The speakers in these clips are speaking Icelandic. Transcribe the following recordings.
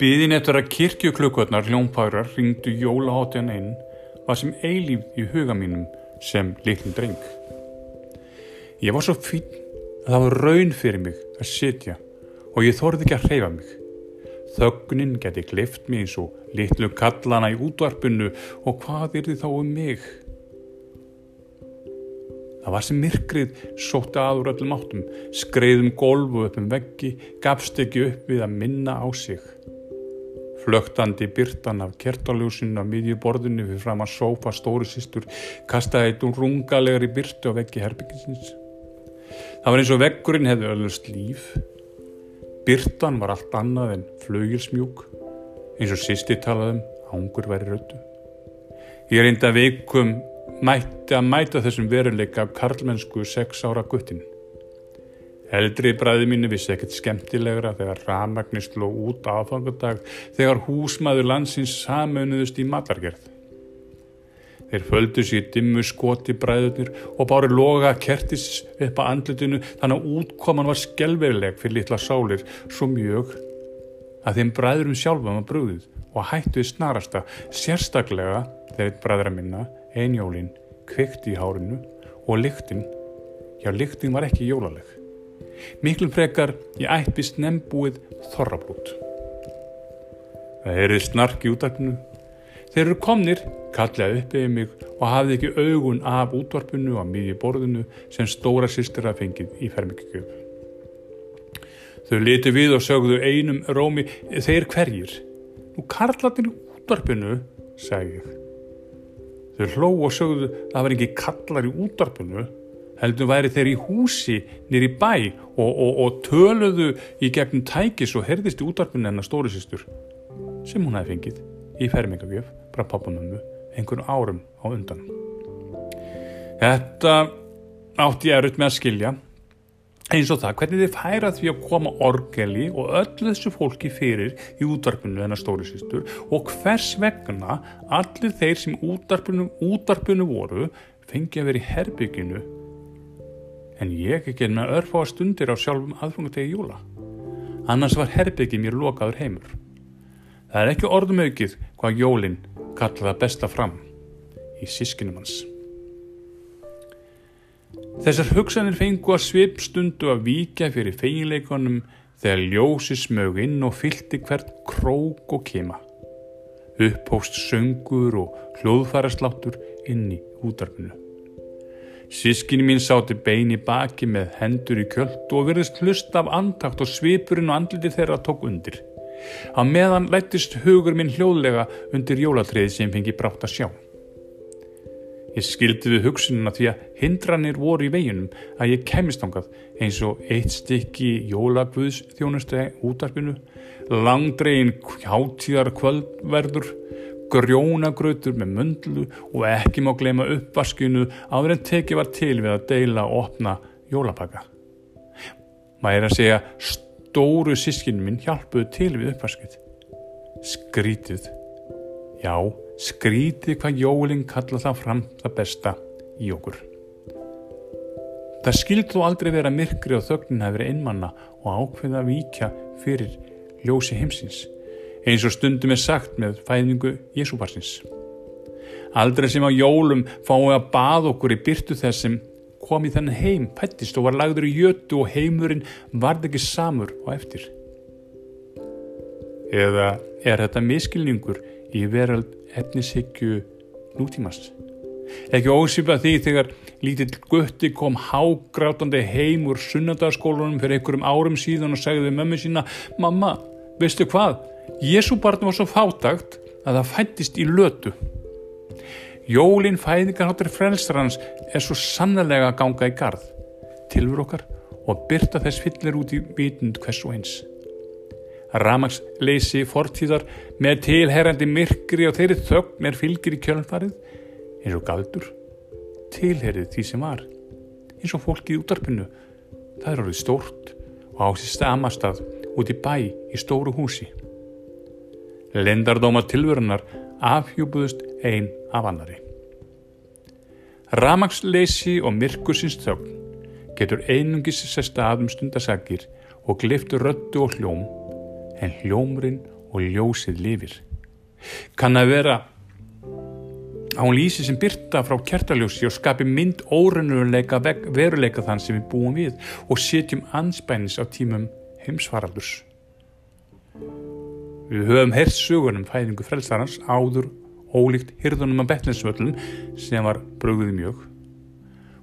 Byðin eftir að kirkjuklukkurnar hljómpærar ringdu jólahátjan einn var sem eilíf í huga mínum sem litlum dreng. Ég var svo fín að það var raun fyrir mig að sitja og ég þorði ekki að hreyfa mig. Þögnin geti klift mig eins og litlu kallana í útvarpinu og hvað er þið þá um mig? Það var sem myrkrið sótti aður öllum áttum, skreiðum golfu upp um veggi, gafst ekki upp við að minna á sig. Flögtandi byrtan af kertaljósinu á miðjuborðinu fyrir fram að sófa stóri sístur kastaði eitt um rungalegri byrtu á veggi herbyggisins. Það var eins og veggurinn hefði öllust líf. Byrtan var allt annað en flögilsmjúk, eins og sýsti talaðum, ángur væri rötu. Ég reynda veikum mætti að mæta þessum veruleika af karlmennsku sex ára guttin. Eldri bræði mínu vissi ekkert skemmtilegra þegar ramagnir sló út aðfangadag þegar húsmaður landsins samönuðust í matargerð. Þeir földu sér dimmu skoti bræðunir og báru loga kertis upp að andlutinu þannig að útkoman var skelverileg fyrir litla sálir svo mjög að þeim bræðurum sjálfum að brúðið og hættuði snarasta sérstaklega eitt bræðra minna, einjólin, kvikti í hárinu og lyktinn, já lyktinn var ekki jólaleg. Miklum frekar ég ættist nembúið þorrabrút. Það erið snark í útvarpinu. Þeir eru komnir, kallaði upp eða mig og hafði ekki augun af útvarpinu á miðji borðinu sem stóra sýstir að fengið í fermingugjöf. Þau leti við og sögðu einum rómi, þeir hverjir? Nú karlatin í útvarpinu, sagði ég. Þau hló og sögðu að það var ekki kallar í útvarpinu heldur væri þeir í húsi nýri bæ og, og, og töluðu í gegnum tækis og herðist í útvarpinu hennar stórisistur sem hún hefði fengið í fermingagjöf frá pappanummu einhvern árum á undan. Þetta átti ég erut með að skilja eins og það hvernig þið færa því að koma orgeli og öllu þessu fólki fyrir í útvarpinu hennar stórisistur og hvers vegna allir þeir sem útvarpinu, útvarpinu voru fengi að vera í herbygginu en ég ekki með örfá stundir á sjálfum aðfungategi júla. Annars var herbyggi mér lokaður heimur. Það er ekki orðum aukið hvað jólinn kallaða besta fram í sískinum hans. Þessar hugsanir fengu að svip stundu að vika fyrir feginleikonum þegar ljósi smög inn og fylti hvert krók og kema. Upphóst söngur og hljóðfærasláttur inn í útarpinu. Sískinni mín sáti bein í baki með hendur í kjöld og verðist hlust af antakt og svipurinn og andliti þeirra tók undir. Á meðan lættist hugur minn hljóðlega undir jólatriði sem fengi brátt að sjá. Ég skildi við hugsununa því að hindranir voru í veginum að ég kemist ángað eins og eitt stykki jólagvöðs þjónustegi útarpinu, langdregin hjátíðar kvöldverður, grjónagrautur með mundlu og ekki má gleyma uppvaskinu áður en teki var til við að deila og opna jólapaka. Maður er að segja stóru sískinu minn hjálpuðu til við uppvaskið. Skrítið. Já, skrítið hvað jólinn kalla það fram það besta í okkur. Það skild þó aldrei vera myrkri og þögnin að vera einmanna og ákveða að víkja fyrir ljósi heimsins eins og stundum er sagt með fæðingu Jésúbarsins. Aldrei sem á jólum fáum við að baða okkur í byrtu þess sem kom í þennan heim, pættist og var lagður í jötu og heimurinn varð ekki samur og eftir. Eða er þetta miskilningur í verald efnishyggju nútímast? Ekki ósýpa því þegar lítill gutti kom hágrátandi heim úr sunnadagsskólunum fyrir einhverjum árum síðan og segði mömmu sína Mamma, veistu hvað? Jésu barn var svo fátagt að það fættist í lötu. Jólin fæðingarháttur frelsarans er svo sannlega að ganga í gard tilfur okkar og byrta þess fyllir út í vitund hvers og eins. Ramags leysi fortíðar með tilherrandi myrkri og þeirri þögn er fylgir í kjölnfarið eins og galdur tilherrið því sem var eins og fólkið í útarpinu það er orðið stórt og ásist amastað út í bæ í stóru húsi Lindardóma tilvörunar afhjúbuðust einn af annari. Ramagsleysi og myrkursins þögn getur einungis sesta að um stundasakir og gliftur röttu og hljóm, en hljómurinn og ljósið lifir. Kann að vera að hún lýsi sem byrta frá kertaljósi og skapi mynd órennuleika veruleika þann sem við búum við og setjum anspænis á tímum heimsvaraldurs. Við höfum heyrst sögunum fæðingu frelsarans áður ólíkt hyrðunum að betlinsvöllum sem var brögðuð mjög.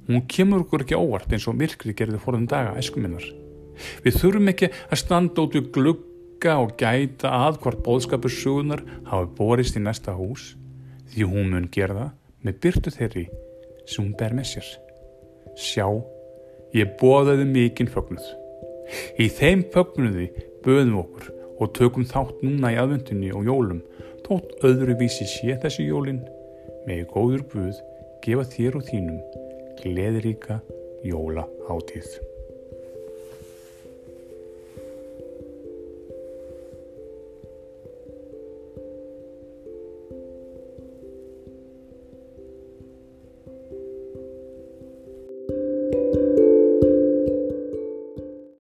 Hún kemur okkur ekki óvart eins og myrkri gerði fórðum daga æskuminnar. Við þurfum ekki að standa út við glugga og gæta að hvort bóðskapur sögunar hafi borist í næsta hús því hún mun gera það með byrtu þeirri sem hún ber með sér. Sjá, ég bóðaði mikinn fögnuð. Í þeim fögnuði böðum okkur og tökum þátt núna í aðvöndinni og jólum þótt öðruvísi sé þessi jólin með góður buð gefa þér og þínum gleðiríka jóla átíð.